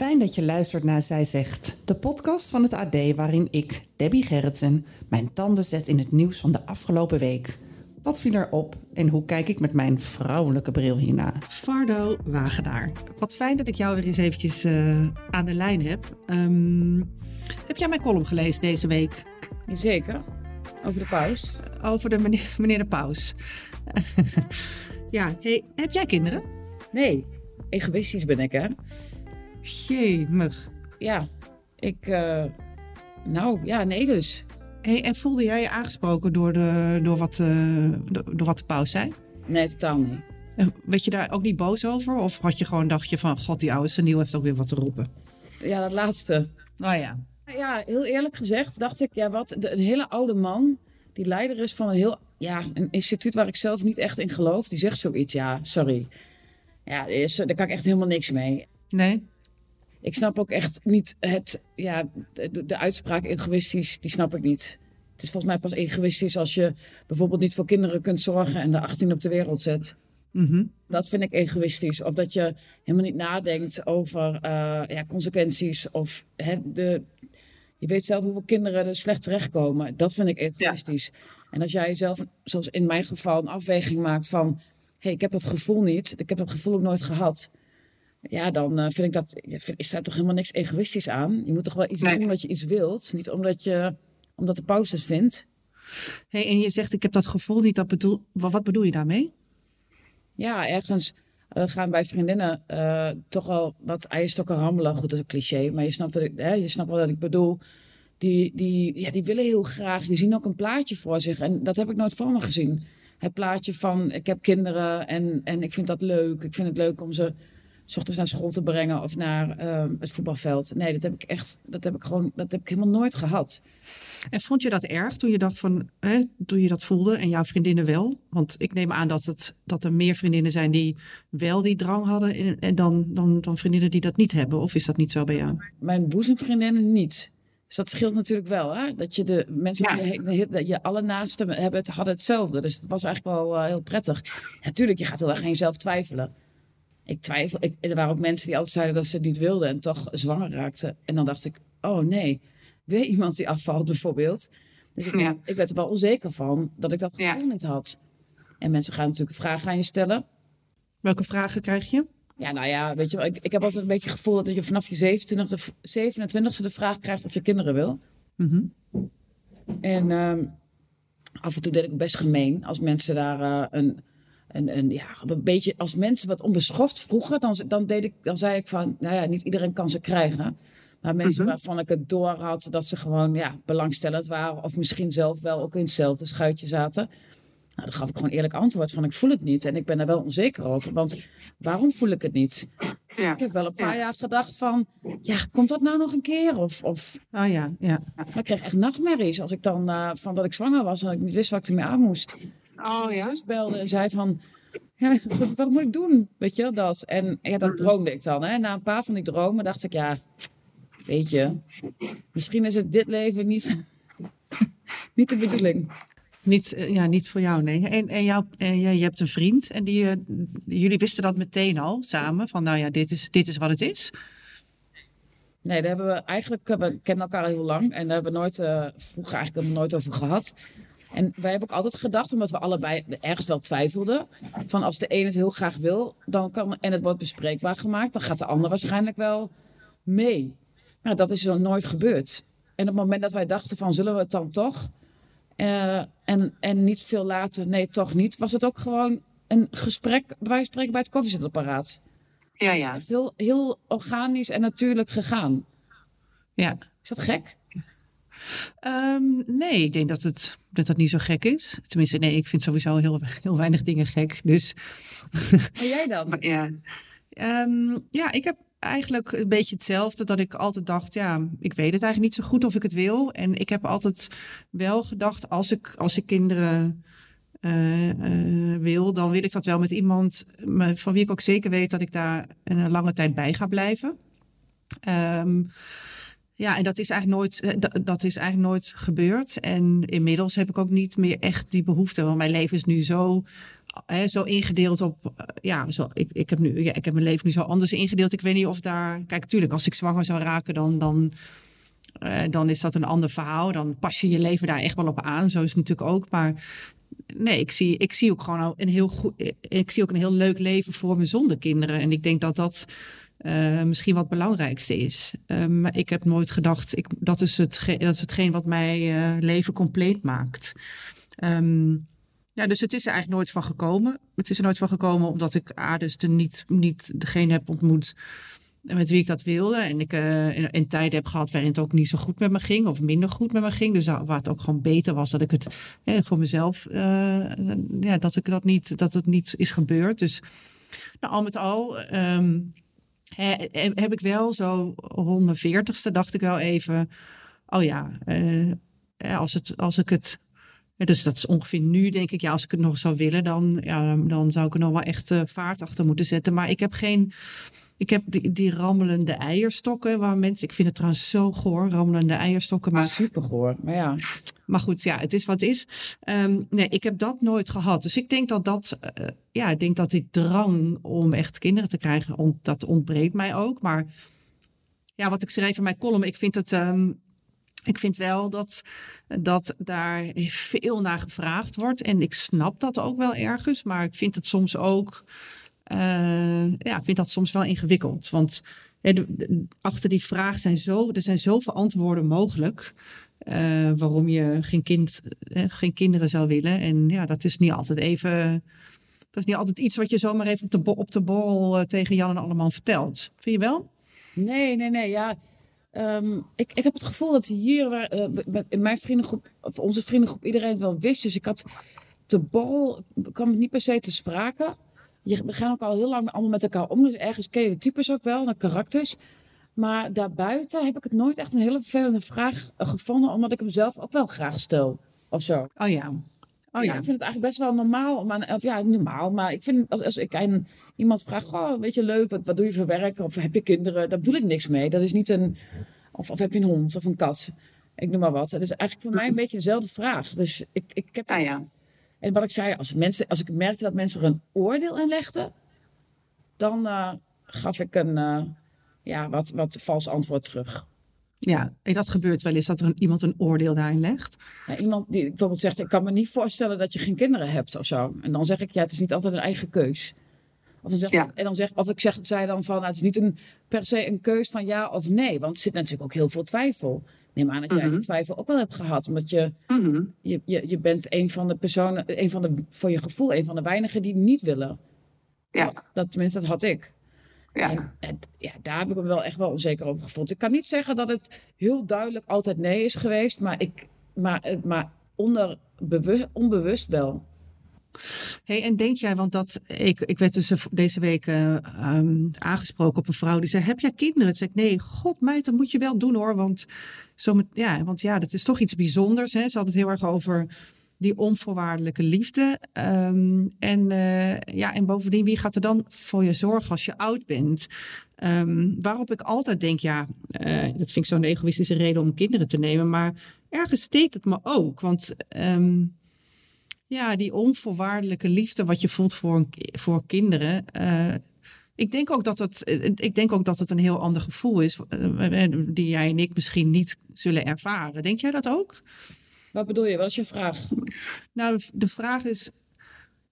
Fijn dat je luistert naar Zij Zegt, de podcast van het AD waarin ik, Debbie Gerritsen, mijn tanden zet in het nieuws van de afgelopen week. Wat viel er op en hoe kijk ik met mijn vrouwelijke bril hierna? Fardo Wagenaar. Wat fijn dat ik jou weer eens eventjes eh, aan de lijn heb. Ehm, heb jij mijn column gelezen deze week? Zeker. Over de paus. Over de meneer, meneer de paus. ja, hey, heb jij kinderen? Nee, egoïstisch ben ik, hè? Jemig. Ja, ik... eh, nou, ja, nee dus. Hey, en voelde jij je aangesproken door, de, door, wat, eh, door, wat de paus zei? Nee, totaal niet. En werd je daar ook niet boos over? Of had je gewoon dacht je van, god, die oude seniel heeft ook weer wat te roepen? Ja, dat laatste. Oh ja. Ja, heel eerlijk gezegd dacht ik, ja, wat, de, een hele oude man die leider is van een heel, ja, een instituut waar ik zelf niet echt in geloof, die zegt zoiets, ja, sorry. Ja, is, daar kan ik echt helemaal niks mee. Nee? Ik snap ook echt niet het, ja, de, de uitspraak egoïstisch, die snap ik niet. Het is volgens mij pas egoïstisch als je bijvoorbeeld niet voor kinderen kunt zorgen en de 18 op de wereld zet. Mhm. Dat vind ik egoïstisch. Of dat je helemaal niet nadenkt over eh, ja, consequenties. Of hè, de, je weet zelf hoeveel kinderen er slecht terechtkomen. Dat vind ik egoïstisch. En als jij zelf, zoals in mijn geval, een afweging maakt van... hé, hey, ik heb dat gevoel niet. Ik heb dat gevoel ook nooit gehad. Ja, dan eh, vind ik dat... is daar toch helemaal niks egoïstisch aan? Je moet toch wel iets Nee. doen omdat je iets wilt. Niet omdat, je, omdat de paus het vindt. Hey, en je zegt, ik heb dat gevoel niet. Dat bedoel, wat, wat bedoel je daarmee? ja, ergens eh, gaan bij vriendinnen eh, toch wel wat eierstokken rammelen. Goed, dat is een cliché, maar je snapt, dat ik, hè, je snapt wel wat ik bedoel. Die, die, ja, die willen heel graag, die zien ook een plaatje voor zich. En dat heb ik nooit voor me gezien. Het plaatje van, ik heb kinderen en, en ik vind dat leuk. Ik vind het leuk om ze s ochtends naar school te brengen of naar eh, het voetbalveld. Nee, dat heb ik echt, dat heb ik gewoon, dat heb ik helemaal nooit gehad. En vond je dat erg toen je dacht van, hè, toen je dat voelde en jouw vriendinnen wel? Want ik neem aan dat, het, dat er meer vriendinnen zijn die wel die drang hadden en, en dan, dan, dan vriendinnen die dat niet hebben. Of is dat niet zo bij jou? mijn boezemvriendinnen niet. Dus dat scheelt natuurlijk wel, hè? Dat je de mensen Ja. die je, dat je alle naasten hebben het, hadden hetzelfde. Dus het was eigenlijk wel eh, heel prettig. Natuurlijk, je gaat heel erg aan jezelf twijfelen. Ik twijfel. Ik, er waren ook mensen die altijd zeiden dat ze het niet wilden en toch zwanger raakten. En dan dacht ik, oh nee, weer iemand die afvalt bijvoorbeeld. Dus ik, Ja. ik werd er wel onzeker van dat ik dat Ja. gevoel niet had. En mensen gaan natuurlijk vragen aan je stellen. Welke vragen krijg je? Ja, nou ja, weet je wel, ik, ik heb altijd een beetje het gevoel dat je vanaf je 27 27e de vraag krijgt of je kinderen wil. Mhm. En ehm, af en toe deed ik best gemeen als mensen daar eh, een, een, een, ja, een beetje, als mensen wat onbeschoft vroegen, dan, dan, deed ik, dan zei ik van, nou ja, niet iedereen kan ze krijgen. Maar mensen Mhm. waarvan ik het door had dat ze gewoon ja, belangstellend waren, of misschien zelf wel ook in hetzelfde schuitje zaten. Nou, dan gaf ik gewoon eerlijk antwoord van ik voel het niet en ik ben er wel onzeker over. Want waarom voel ik het niet? Ja. Ik heb wel een paar Ja. jaar gedacht van, ja, komt dat nou nog een keer? Of, of Oh ja, ja. maar ik kreeg echt nachtmerries als ik dan eh, van dat ik zwanger was en ik niet wist wat ik ermee aan moest. Oh Mijn zus belde en zei van, ja, wat, wat moet ik doen? Weet je, dat. En ja, dat droomde ik dan. Hè. Na een paar van die dromen dacht ik, ja, weet je, misschien is het dit leven niet, niet de bedoeling. Niet, eh, ja, niet voor jou, nee. En, en, jou, en jij- je hebt een vriend en die, eh, jullie wisten dat meteen al samen. Van nou ja, dit is, dit is wat het is. Nee, daar hebben we eigenlijk, eh, we kennen elkaar al heel lang en daar hebben we nooit, eh, vroeger eigenlijk helemaal nooit over gehad. En wij hebben ook altijd gedacht, omdat we allebei ergens wel twijfelden, van als de ene het heel graag wil, dan kan, en het wordt bespreekbaar gemaakt, dan gaat de ander waarschijnlijk wel mee. Maar dat is dan nooit gebeurd. En op het moment dat wij dachten van, zullen we het dan toch? Eh, en, en niet veel later, nee, toch niet, was het ook gewoon een gesprek, bij wijze van spreken, bij het koffiezetapparaat. Ja, Het is echt heel, heel organisch en natuurlijk gegaan. Ja. Is dat gek? Ehm, nee, ik denk dat het dat dat niet zo gek is. Tenminste, nee, ik vind sowieso heel, heel weinig dingen gek. Dus En jij dan? ja. Ehm, ja, ik heb eigenlijk een beetje hetzelfde. Dat ik altijd dacht, ja, ik weet het eigenlijk niet zo goed of ik het wil. En ik heb altijd wel gedacht, als ik, als ik kinderen uh, uh, wil, dan wil ik dat wel met iemand van wie ik ook zeker weet dat ik daar een lange tijd bij ga blijven. Um, ja, en dat is, eigenlijk nooit, eh, dat, is eigenlijk nooit gebeurd. En inmiddels heb ik ook niet meer echt die behoefte. Want mijn leven is nu zo, hè, zo ingedeeld op. Eh, ja, zo, ik, ik, heb nu, ja, ik heb mijn leven nu zo anders ingedeeld. Ik weet niet of daar. Kijk, natuurlijk, als ik zwanger zou raken, dan. dan dan is dat een ander verhaal. Dan pas je je leven daar echt wel op aan. Zo is het natuurlijk ook. Maar nee, ik zie, ik zie ook gewoon een heel goed. Ik zie ook een heel leuk leven voor me zonder kinderen. En ik denk dat dat uh, misschien wat het belangrijkste is. Um, maar ik heb nooit gedacht, ik, dat, is het, dat is hetgeen wat mijn uh, leven compleet maakt. Um, ja, dus het is er eigenlijk nooit van gekomen. Het is er nooit van gekomen omdat ik A, dus de niet, niet degene heb ontmoet met wie ik dat wilde. En ik uh, in, tijden heb gehad waarin het ook niet zo goed met me ging. Of minder goed met me ging. Dus waar het ook gewoon beter was dat ik het eh, voor mezelf... Ja, dat, ik dat, niet, dat het niet is gebeurd. Dus nou, al met al... Um, heb ik wel zo rond mijn veertigste dacht ik wel even, oh ja, uh, als, het, als ik het, dus dat is ongeveer nu denk ik, ja, als ik het nog zou willen, dan, dan zou ik er nog wel echt uh, vaart achter moeten zetten. Maar ik heb geen, ik heb die, die rammelende eierstokken waar mensen, ik vind het trouwens zo goor, rammelende eierstokken. Maar, Super goor, maar ja. Maar goed, ja, het is wat het is. Um, nee, ik heb dat nooit gehad. Dus ik denk dat dat, uh, ja, ik denk dat die drang om echt kinderen te krijgen, dat ontbreekt mij ook. Maar ja, wat ik schreef in mijn column, ik vind het. Um, ik vind wel dat, dat daar veel naar gevraagd wordt. En ik snap dat ook wel ergens. Maar ik vind het soms ook. Uh, ja, vind dat soms wel ingewikkeld. Want achter die vraag zijn zo, er zijn zoveel antwoorden mogelijk. Uh, waarom je geen, kind, geen kinderen zou willen. En ja, dat is niet altijd even. Dat is niet altijd iets wat je zomaar even op de, op de borrel uh, tegen Jan en allemaal vertelt. Vind je wel? Nee, nee, nee. Ja, um, ik, ik heb het gevoel dat hier in mijn vriendengroep, of onze vriendengroep, iedereen het wel wist. Dus ik had de borrel, kwam het niet per se te sprake. Je, we gaan ook al heel lang allemaal met elkaar om. Dus ergens ken je de types ook wel, de karakters. Maar daarbuiten heb ik het nooit echt een hele vervelende vraag gevonden, omdat ik hem zelf ook wel graag stel. Of zo. Oh ja. Oh, ja. ja. ik vind het eigenlijk best wel normaal. Maar, of ja, normaal. Maar ik vind als, als ik aan iemand vraag: oh, weet je leuk, wat, wat doe je voor werk? Of heb je kinderen? Daar bedoel ik niks mee. Dat is niet een. Of, of heb je een hond of een kat? Ik noem maar wat. Dat is eigenlijk voor mij een beetje dezelfde vraag. Dus ik, ik heb. Ah, ja. En wat ik zei, als, mensen, als ik merkte dat mensen er een oordeel in legden, dan uh, gaf ik een. Uh, ja, wat, wat vals antwoord terug. Ja, en dat gebeurt wel eens dat er een, iemand een oordeel daarin legt. Ja, iemand die bijvoorbeeld zegt: Ik kan me niet voorstellen dat je geen kinderen hebt of zo. En dan zeg ik: Ja, het is niet altijd een eigen keus. Of, zeg, ja. en dan zeg, of ik zeg, zei dan van: nou, Het is niet een, per se een keus van ja of nee. Want er zit natuurlijk ook heel veel twijfel. Neem aan dat jij mm -hmm. die twijfel ook wel hebt gehad. Omdat je, mm -hmm. je, je, je bent een van de personen, een van de, voor je gevoel, een van de weinigen die niet willen. Ja. Dat, tenminste, dat had ik. Ja. En, en, ja, daar heb ik me wel echt wel onzeker over gevoeld. Ik kan niet zeggen dat het heel duidelijk altijd nee is geweest, maar, ik, maar, maar onder, bewust, onbewust wel. Hey, en denk jij, want dat, ik, ik werd dus deze week uh, um, aangesproken op een vrouw die zei: Heb jij kinderen? Toen zei ik: Nee, god, meid, dat moet je wel doen hoor. Want, zo met, ja, want ja, dat is toch iets bijzonders. Hè? Ze had het heel erg over die onvoorwaardelijke liefde. Um, en, uh, ja, en bovendien, wie gaat er dan voor je zorgen als je oud bent? Um, waarop ik altijd denk, ja, dat vind ik zo'n egoïstische reden om kinderen te nemen. Maar ergens steekt het me ook. Want ja, die onvoorwaardelijke liefde wat je voelt voor, voor kinderen. Uh, ik denk, ook dat het, ik denk ook dat het een heel ander gevoel is, die jij en ik misschien niet zullen ervaren. Denk jij dat ook? Wat bedoel je? Wat is je vraag? Nou, de vraag is: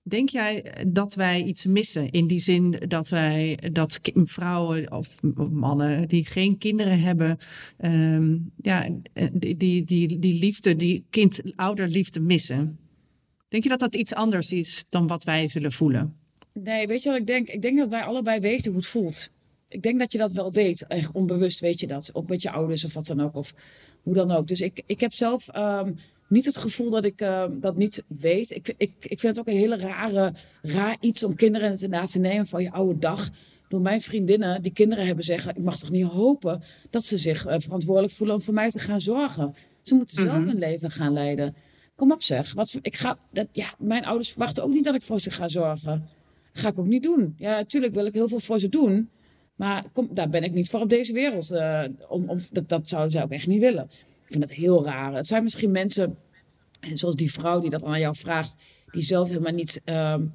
denk jij dat wij iets missen? In die zin dat wij dat vrouwen of mannen die geen kinderen hebben, um, ja, die, die, die, die liefde, die kind-ouderliefde missen? Denk je dat dat iets anders is dan wat wij zullen voelen? Nee, weet je wat ik denk? Ik denk dat wij allebei weten hoe het voelt. Ik denk dat je dat wel weet. Echt onbewust weet je dat. Ook met je ouders of wat dan ook. Of hoe dan ook. Dus ik, ik heb zelf um, niet het gevoel dat ik uh, dat niet weet. Ik, ik, ik vind het ook een hele rare, raar iets om kinderen inderdaad te nemen van je oude dag. door mijn vriendinnen die kinderen hebben zeggen, ik mag toch niet hopen dat ze zich eh, verantwoordelijk voelen om voor mij te gaan zorgen. Ze moeten zelf Mhm. hun leven gaan leiden. Kom op zeg, wat, ik ga, dat, ja, mijn ouders verwachten ook niet dat ik voor ze ga zorgen. Dat ga ik ook niet doen. Ja, natuurlijk wil ik heel veel voor ze doen. Maar kom, daar ben ik niet voor op deze wereld. eh, om, dat, dat zouden zij ook echt niet willen. Ik vind dat heel raar. Het zijn misschien mensen, en zoals die vrouw die dat aan jou vraagt, die zelf helemaal niet ehm,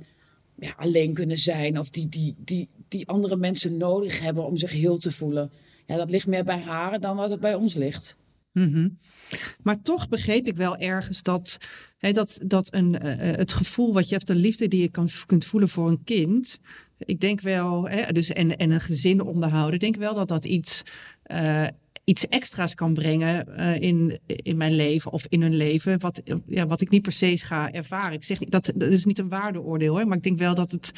ja, alleen kunnen zijn. Of die, die, die, die andere mensen nodig hebben om zich heel te voelen. Ja, dat ligt meer bij haar dan wat het bij ons ligt. Mhm. Maar toch begreep ik wel ergens dat, hè, dat, dat een, eh, eh, het gevoel wat je hebt, de liefde die je kan, kunt voelen voor een kind. Ik denk wel, hè, dus en, en een gezin onderhouden. Ik denk wel dat dat iets, eh, iets extra's kan brengen in, in mijn leven of in hun leven. Wat, ja, wat ik niet per se ga ervaren. Ik zeg dat, dat is niet een waardeoordeel, hè, maar ik denk wel dat het,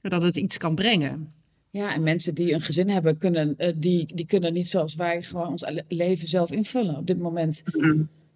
dat het iets kan brengen. Ja, en mensen die een gezin hebben, kunnen, eh, die, die kunnen niet zoals wij gewoon ons le- leven zelf invullen op dit moment.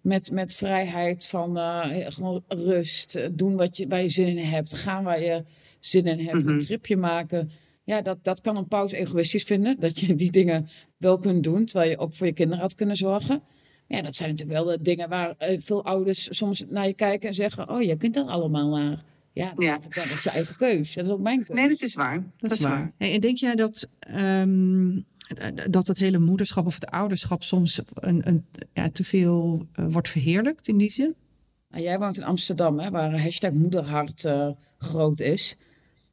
Met, met vrijheid van eh, gewoon rust, eh, doen wat je, waar je zin in hebt, gaan waar je zin in hebt, een tripje maken. Ja, dat, dat kan een paus egoïstisch vinden, dat je die dingen wel kunt doen, terwijl je ook voor je kinderen had kunnen zorgen. Ja, dat zijn natuurlijk wel de dingen waar veel ouders soms naar je kijken en zeggen, oh, je kunt dat allemaal maar. Ja, dat, Ja. Is, dat is je eigen keus. Dat is ook mijn keus. Nee, dat is waar. Dat is waar. Hey, en denk jij dat, ehm, dat het hele moederschap of het ouderschap soms een, een, ja, te veel eh, wordt verheerlijkt in die zin? Nou, jij woont in Amsterdam, hè, waar hashtag moederhart eh, groot is.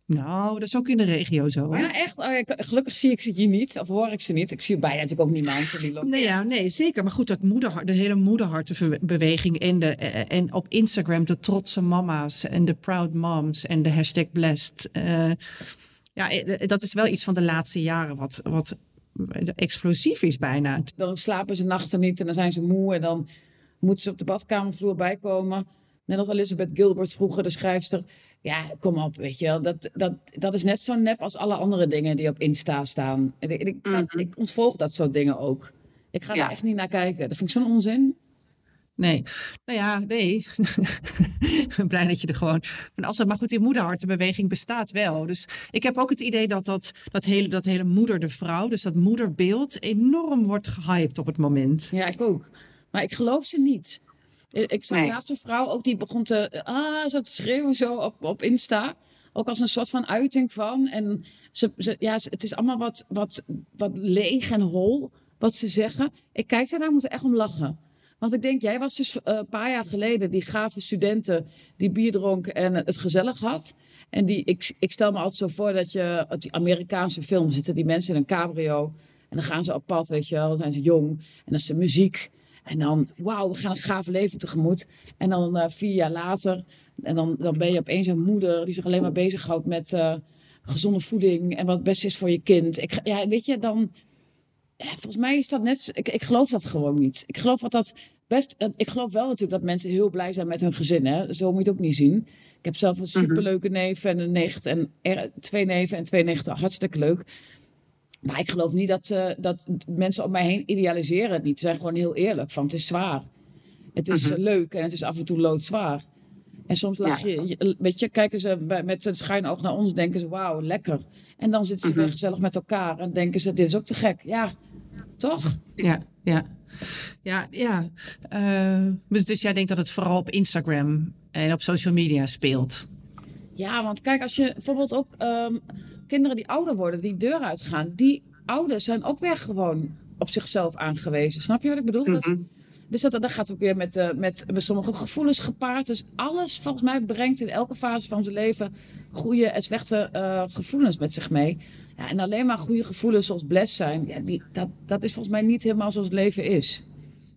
Nou, dat is ook in de regio zo. Hè? Ja, echt. Oh, ja, gelukkig zie ik ze hier niet, of hoor ik ze niet. Ik zie bijna natuurlijk ook niemand. Die. Nee, ja, nee, zeker. Maar goed, dat moederhart, de hele moederhartenbeweging en, de, eh, en op Instagram de trotse mama's en de proud moms en de hashtag blessed. eh, ja, eh, dat is wel iets van de laatste jaren wat, wat explosief is bijna. Dan slapen ze nachten niet en dan zijn ze moe en dan moeten ze op de badkamervloer bijkomen. Net als Elizabeth Gilbert vroeger, de schrijfster. Ja, kom op, weet je wel. Dat, dat, dat is net zo nep als alle andere dingen die op Insta staan. Ik, ik, ik ontvolg dat soort dingen ook. Ik ga Ja. er echt niet naar kijken. Dat vind ik zo'n onzin. Nee, nou ja, nee. ik ben blij dat je er gewoon van af bent. Maar goed, die moederhartenbeweging bestaat wel. Dus ik heb ook het idee dat dat, dat, hele, dat hele moeder de vrouw, dus dat moederbeeld, enorm wordt gehyped op het moment. Ja, ik ook. Maar ik geloof ze niet. Ik, ik zag Nee. laatst een vrouw ook die begon te, ah, zo te schreeuwen zo op, op Insta. Ook als een soort van uiting van. En ze, ze, ja, het is allemaal wat, wat, wat leeg en hol wat ze zeggen. Ik kijk daarnaar, moet er echt om lachen. Want ik denk, jij was dus eh, een paar jaar geleden die gave studenten die bier dronk en het gezellig had. En die, ik, ik stel me altijd zo voor dat je die Amerikaanse film zitten, die mensen in een cabrio. En dan gaan ze op pad, weet je wel, dan zijn ze jong. En dan is de muziek. En dan, wauw, we gaan een gaaf leven tegemoet. En dan eh, vier jaar later, en dan, dan ben je opeens een moeder die zich alleen maar bezighoudt met eh, gezonde voeding en wat het beste is voor je kind. Ik, ja, weet je, dan, ja, volgens mij is dat net, ik, ik geloof dat gewoon niet. Ik geloof dat dat best, eh, ik geloof wel natuurlijk dat mensen heel blij zijn met hun gezin. Hè? Zo moet je het ook niet zien. Ik heb zelf een superleuke neef en een nicht en er- twee neven en twee nichten. Hartstikke leuk. Maar ik geloof niet dat, eh, dat mensen om mij heen idealiseren het niet. Ze zijn gewoon heel eerlijk van het is zwaar. Het is eh, leuk en het is af en toe loodzwaar. En soms lach je, je- weet je, kijken ze met een schuin oog naar ons, denken ze, wauw, lekker. En dan zitten ze weer gezellig met elkaar en denken ze, dit is ook te gek. Ja, toch? Ja, ja. Ja, ja. Eh, dus, dus jij denkt dat het vooral op Instagram en op social media speelt? Ja, want kijk, als je bijvoorbeeld ook ehm, kinderen die ouder worden, die deur uitgaan, die ouders zijn ook weer gewoon op zichzelf aangewezen. Snap je wat ik bedoel? Dat- dus dat, dat gaat ook weer met, eh, met, met sommige gevoelens gepaard. Dus alles volgens mij brengt in elke fase van zijn leven goede en slechte eh, gevoelens met zich mee. Ja, en alleen maar goede gevoelens zoals bless zijn, ja, die, dat, dat is volgens mij niet helemaal zoals het leven is.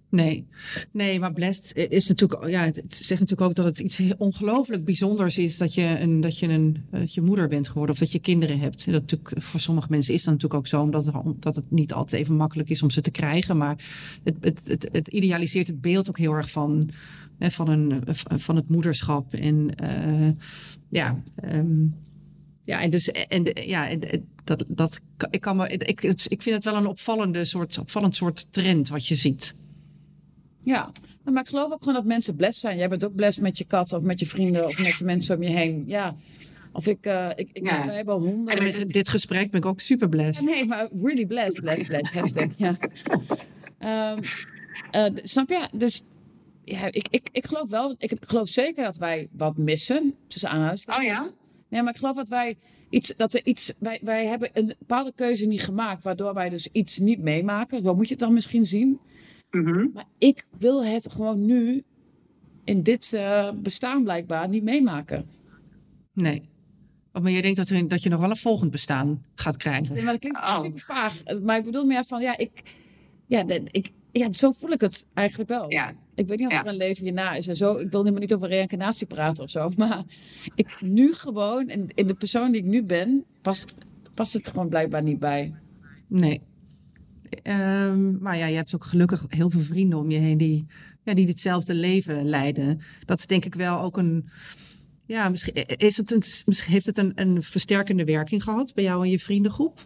Nee, nee, maar blessed is natuurlijk, ja, het zegt natuurlijk ook dat het iets ongelooflijk bijzonders is dat je, een, dat, je een, je moeder bent geworden of dat je kinderen hebt. Dat natuurlijk, voor sommige mensen is dat natuurlijk ook zo, omdat het, dat het niet altijd even makkelijk is om ze te krijgen. Maar het, het, het, het idealiseert het beeld ook heel erg van, hè, van, een, van het moederschap. En eh, ja, ehm, ja, en dus, en, ja, dat, dat, ik, kan me, ik, ik vind het wel een opvallende soort, opvallend soort trend wat je ziet. Ja, nou, maar ik geloof ook gewoon dat mensen blessed zijn. Jij bent ook blessed met je kat of met je vrienden of met de mensen om je heen. Ja, Of ik, uh, ik, ik Ja. wij hebben honden. En met dit gesprek ben ik ook super blessed. Nee, maar really blessed, blessed, blessed. Hashtag, ja. Ehm, eh, snap je? Dus ja, ik, ik, ik geloof wel, ik geloof zeker dat wij wat missen. Tussen aanhalingstekens. Oh ja? Nee, maar ik geloof dat wij iets, dat er iets, wij, wij hebben een bepaalde keuze niet gemaakt, waardoor wij dus iets niet meemaken. Zo moet je het dan misschien zien. Mhm. Maar ik wil het gewoon nu in dit eh, bestaan blijkbaar niet meemaken. Nee. Oh, maar jij denkt dat, er, dat je nog wel een volgend bestaan gaat krijgen. Nee, maar dat klinkt Oh. super vaag. Maar ik bedoel meer van, ja, ik, ja, ik, ja, zo voel ik het eigenlijk wel. Ja. Ik weet niet of Ja. er een leven hierna is en zo. Ik wil helemaal niet over reïncarnatie praten of zo. Maar ik nu gewoon, in, in de persoon die ik nu ben, past, past het gewoon blijkbaar niet bij. Nee. Ehm, maar ja, je hebt ook gelukkig heel veel vrienden om je heen die, ja, die ditzelfde leven leiden. Dat is denk ik wel ook een. Ja, misschien, is het een, misschien heeft het een, een versterkende werking gehad bij jou en je vriendengroep?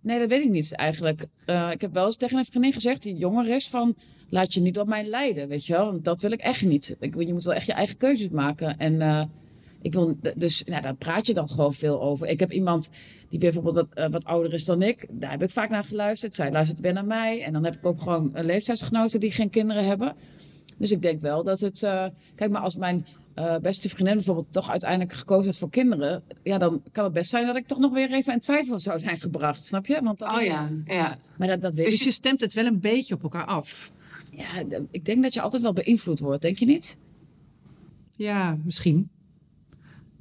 Nee, dat weet ik niet eigenlijk. Eh, ik heb wel eens tegen een vriendin gezegd, die jonger is, van laat je niet op mij leiden, weet je wel. Dat wil ik echt niet. Ik, je moet wel echt je eigen keuzes maken. En eh, ik wil, dus nou, daar praat je dan gewoon veel over. Ik heb iemand die weer bijvoorbeeld wat, eh, wat ouder is dan ik. Daar heb ik vaak naar geluisterd. Zij luistert weer naar mij. En dan heb ik ook gewoon een leeftijdsgenoten die geen kinderen hebben. Dus ik denk wel dat het... eh, kijk, maar als mijn eh, beste vriendin bijvoorbeeld toch uiteindelijk gekozen heeft voor kinderen... Ja, dan kan het best zijn dat ik toch nog weer even in twijfel zou zijn gebracht. Snap je? Want dan- Oh ja, ja. maar dat, dat weet Dus je stemt het wel een beetje op elkaar af. Ja, ik denk dat je altijd wel beïnvloed wordt, denk je niet? Ja, misschien.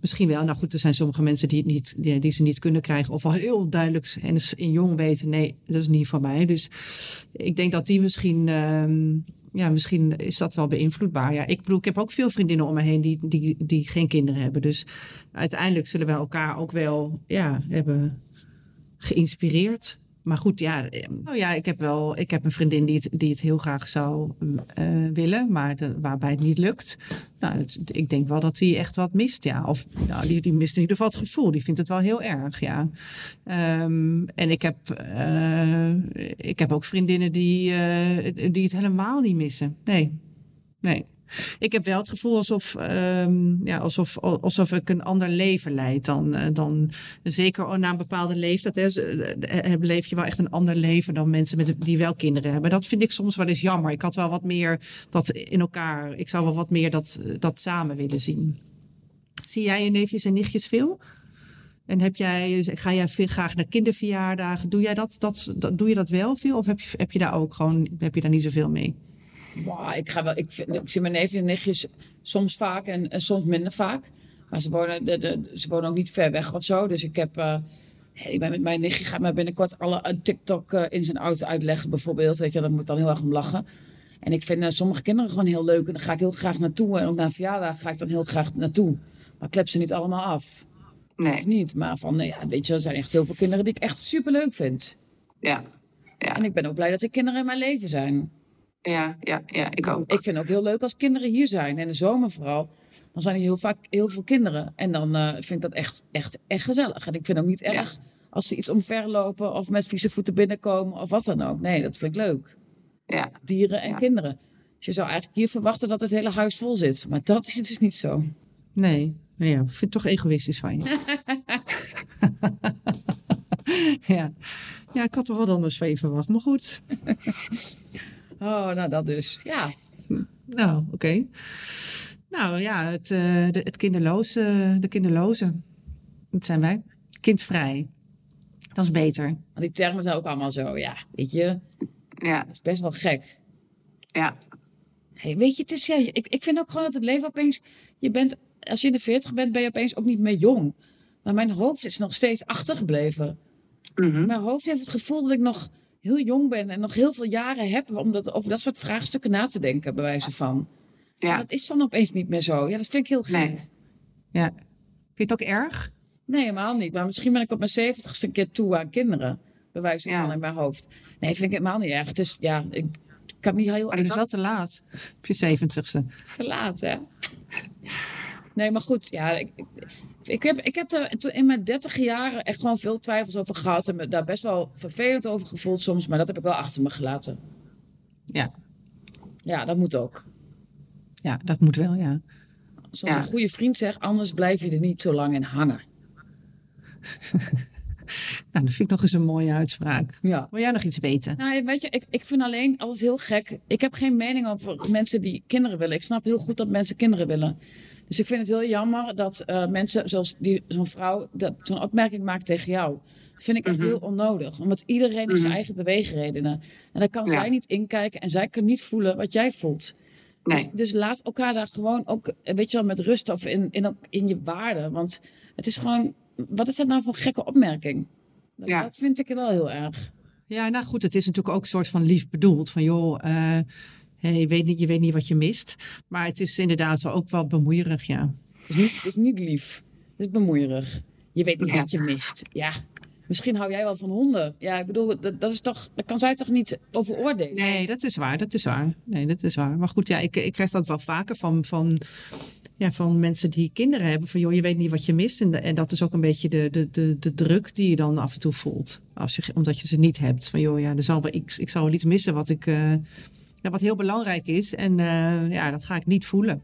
Misschien wel. Nou goed, er zijn sommige mensen die, het niet, die, ze niet kunnen krijgen. Of al heel duidelijk en in jong weten, nee, dat is niet van mij. Dus ik denk dat die misschien, ehm, ja, misschien is dat wel beïnvloedbaar. Ja, ik bedoel, ik heb ook veel vriendinnen om me heen die, die, die geen kinderen hebben. Dus uiteindelijk zullen we elkaar ook wel, ja, hebben geïnspireerd. Maar goed, ja, eh, nou ja, ik heb wel, ik heb een vriendin die het, die het heel graag zou eh, willen, maar waarbij het niet lukt. Nou, ik denk wel dat die echt wat mist, ja. Of nou, die, die mist in ieder geval het gevoel. Die vindt het wel heel erg, ja. Ehm, en ik heb, eh, ik heb ook vriendinnen die, eh, die het helemaal niet missen. Nee, nee. Ik heb wel het gevoel alsof, ehm, ja, alsof, alsof ik een ander leven leid dan, eh, dan zeker na een bepaalde leeftijd. Hè, eh, eh, leef je wel echt een ander leven dan mensen met, die wel kinderen hebben. Dat vind ik soms wel eens jammer. Ik had wel wat meer dat in elkaar. Ik zou wel wat meer dat, dat samen willen zien. Zie jij je neefjes en nichtjes veel? En heb jij, ga jij veel graag naar kinderverjaardagen? Doe jij dat, dat, dat, doe je dat wel veel? Of heb je, heb je daar ook gewoon, heb je daar niet zoveel mee? Wow, ik, ga wel, ik, vind, ik zie mijn neefjes en nichtjes soms vaak en, en soms minder vaak. Maar ze wonen, de, de, ze wonen ook niet ver weg of zo. Dus ik heb... eh, ik ben met mijn nichtje gaat mij binnenkort alle eh, TikTok eh, in zijn auto uitleggen bijvoorbeeld. Weet je, daar moet ik dan heel erg om lachen. En ik vind sommige kinderen gewoon heel leuk. En daar ga ik heel graag naartoe. En ook naar een verjaardag ga ik dan heel graag naartoe. Maar klep ze niet allemaal af. Of Nee, niet. Maar van, ja, weet je, er zijn echt heel veel kinderen die ik echt super leuk vind. ja. Ja, En ik ben ook blij dat er kinderen in mijn leven zijn. Ja, ja, ja, ik ook. Ik vind het ook heel leuk als kinderen hier zijn. En in de zomer vooral. Dan zijn er heel vaak heel veel kinderen. En dan eh, vind ik dat echt, echt, echt gezellig. En ik vind ook niet erg als ze iets omverlopen of met vieze voeten binnenkomen of wat dan ook. Nee, dat vind ik leuk. Ja, Dieren en Ja. kinderen. Dus je zou eigenlijk hier verwachten dat het hele huis vol zit. Maar dat is dus niet zo. Nee, nou ja, ik vind het toch egoïstisch van je. ja. ja, ik had er wat anders van je verwacht, maar goed. Oh, nou dat dus. Ja. Nou, oké. Nou ja, het, eh, de, het kinderloze, de kinderloze, dat zijn wij. Kindvrij. Dat is beter. Want die termen zijn ook allemaal zo. Ja, weet je. ja, Dat is best wel gek. ja, Hey, weet je, het is, ja, ik, ik vind ook gewoon dat het leven opeens... Je bent, als je in de 40 bent, ben je opeens ook niet meer jong. Maar mijn hoofd is nog steeds achtergebleven. mhm, Mijn hoofd heeft het gevoel dat ik nog heel jong ben... en nog heel veel jaren heb om dat, over dat soort vraagstukken na te denken, bij wijze van. Ja. dat is dan opeens niet meer zo. Ja, dat vind ik heel gek. Nee. Nee. Ja. Vind je het ook erg? helemaal niet. Maar misschien ben ik op mijn zeventigste keer toe aan kinderen. Bij wijze Ja. van in mijn hoofd. Nee, vind ik helemaal niet erg. Het is, ja, ik kan niet heel Maar is wel te laat. Op je zeventigste. Te laat, hè? Nee, maar goed, ja, ik, ik, ik heb, ik heb er in mijn dertig jaren echt gewoon veel twijfels over gehad. En me daar best wel vervelend over gevoeld soms, maar dat heb ik wel achter me gelaten. Ja. Ja, dat moet ook. ja, dat moet wel, ja. zoals Ja. een goede vriend zegt, anders blijf je er niet zo lang in hangen. Nou, dat vind ik nog eens een mooie uitspraak. Ja. Wil jij nog iets weten? Nou, weet je, ik, ik vind alleen alles heel gek. Ik heb geen mening over mensen die kinderen willen. Ik snap heel goed dat mensen kinderen willen. Dus ik vind het heel jammer dat eh, mensen zoals die, zo'n vrouw dat, zo'n opmerking maakt tegen jou. Dat vind ik echt Mhm. heel onnodig. Omdat iedereen heeft zijn Mhm. eigen beweegredenen. En daar kan Ja. zij niet inkijken en zij kan niet voelen wat jij voelt. Dus, Nee. dus laat elkaar daar gewoon ook, eh, weet je wel, met rust of in, in, in je waarde. Want het is gewoon, wat is dat nou voor gekke opmerking? Dat, Ja. dat vind ik wel heel erg. Ja, nou goed, het is natuurlijk ook een soort van lief bedoeld. Van joh, eh, je, weet niet, je weet niet wat je mist. Maar het is inderdaad wel ook wel bemoeierig, ja. Het is niet, het is niet lief. Het is bemoeierig. Je weet niet Ja. wat je mist. Ja, misschien hou jij wel van honden. Ja, ik bedoel, dat, dat is toch, dat kan zij toch niet over oordelen? Nee, dat is waar, dat is waar. Nee, dat is waar. Maar goed, ja, ik, ik krijg dat wel vaker van, van, ja, van mensen die kinderen hebben. Van joh, je weet niet wat je mist. En, de- en dat is ook een beetje de, de, de, de druk die je dan af en toe voelt. Als je, omdat je ze niet hebt. Van joh, ja, er zal wel, ik, ik zal wel iets missen wat ik... eh, ja, wat heel belangrijk is. En eh, ja, dat ga ik niet voelen.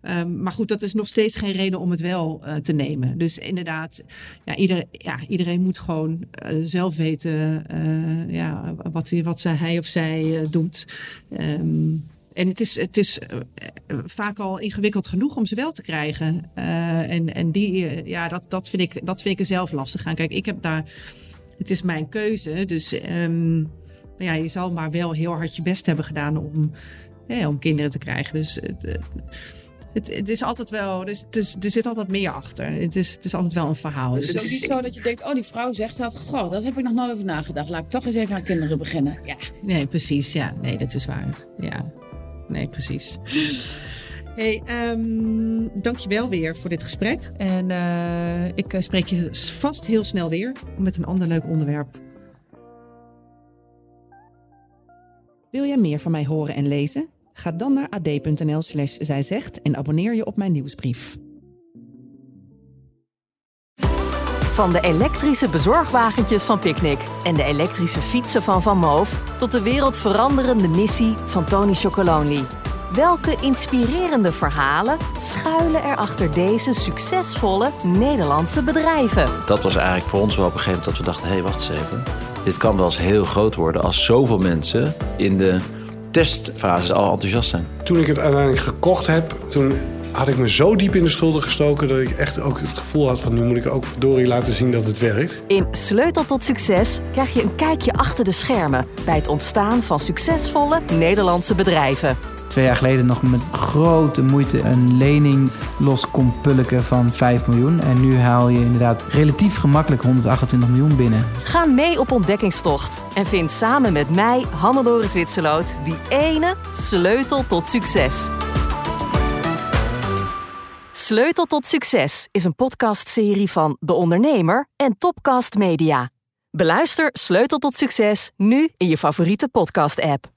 Ehm, maar goed, dat is nog steeds geen reden om het wel eh, te nemen. Dus inderdaad, ja, ieder, ja, iedereen moet gewoon eh, zelf weten ja, wat, wat zij, hij of zij doet. Ehm, en het is, het is vaak al ingewikkeld genoeg om ze wel te krijgen. En en die, ja, dat, dat, vind ik, dat vind ik er zelf lastig aan. Kijk, ik heb daar, het is mijn keuze. Dus ehm, maar ja, je zal maar wel heel hard je best hebben gedaan om, hè, om kinderen te krijgen. Dus het, eh, het, het is altijd wel, dus, is, er zit altijd meer achter. Het is, het is altijd wel een verhaal. Het Dus is het ook is- niet zo dat je denkt, oh die vrouw zegt dat. Goh, dat heb ik nog nooit over nagedacht. Laat ik toch eens even aan kinderen beginnen. Ja, Nee, precies. Ja, nee, dat is waar. Ja, nee, precies. Hey, ehm dankjewel weer voor dit gesprek. En eh, ik eh, spreek je vast heel snel weer met een ander leuk onderwerp. Wil jij meer van mij horen en lezen? Ga dan naar ad.nl slash zijzegt en abonneer je op mijn nieuwsbrief. Van de elektrische bezorgwagentjes van Picnic en de elektrische fietsen van Van Moof tot de wereldveranderende missie van Tony Chocolonely. Welke inspirerende verhalen schuilen er achter deze succesvolle Nederlandse bedrijven? Dat was eigenlijk voor ons wel op een gegeven moment dat we dachten: hé, hey, wacht eens even. Dit kan wel eens heel groot worden als zoveel mensen in de testfase al enthousiast zijn. Toen ik het uiteindelijk gekocht heb, toen had ik me zo diep in de schulden gestoken dat ik echt ook het gevoel had van nu moet ik ook verdorie laten zien dat het werkt. In Sleutel tot Succes krijg je een kijkje achter de schermen bij het ontstaan van succesvolle Nederlandse bedrijven. Twee jaar geleden nog met grote moeite een lening los kon pulken van 5 miljoen. En nu haal je inderdaad relatief gemakkelijk 128 miljoen binnen. Ga mee op ontdekkingstocht en vind samen met mij, Hannelore Zwitserloot, die ene sleutel tot succes. Sleutel tot Succes is een podcastserie van De Ondernemer en Topcast Media. Beluister Sleutel tot Succes nu in je favoriete podcast-app.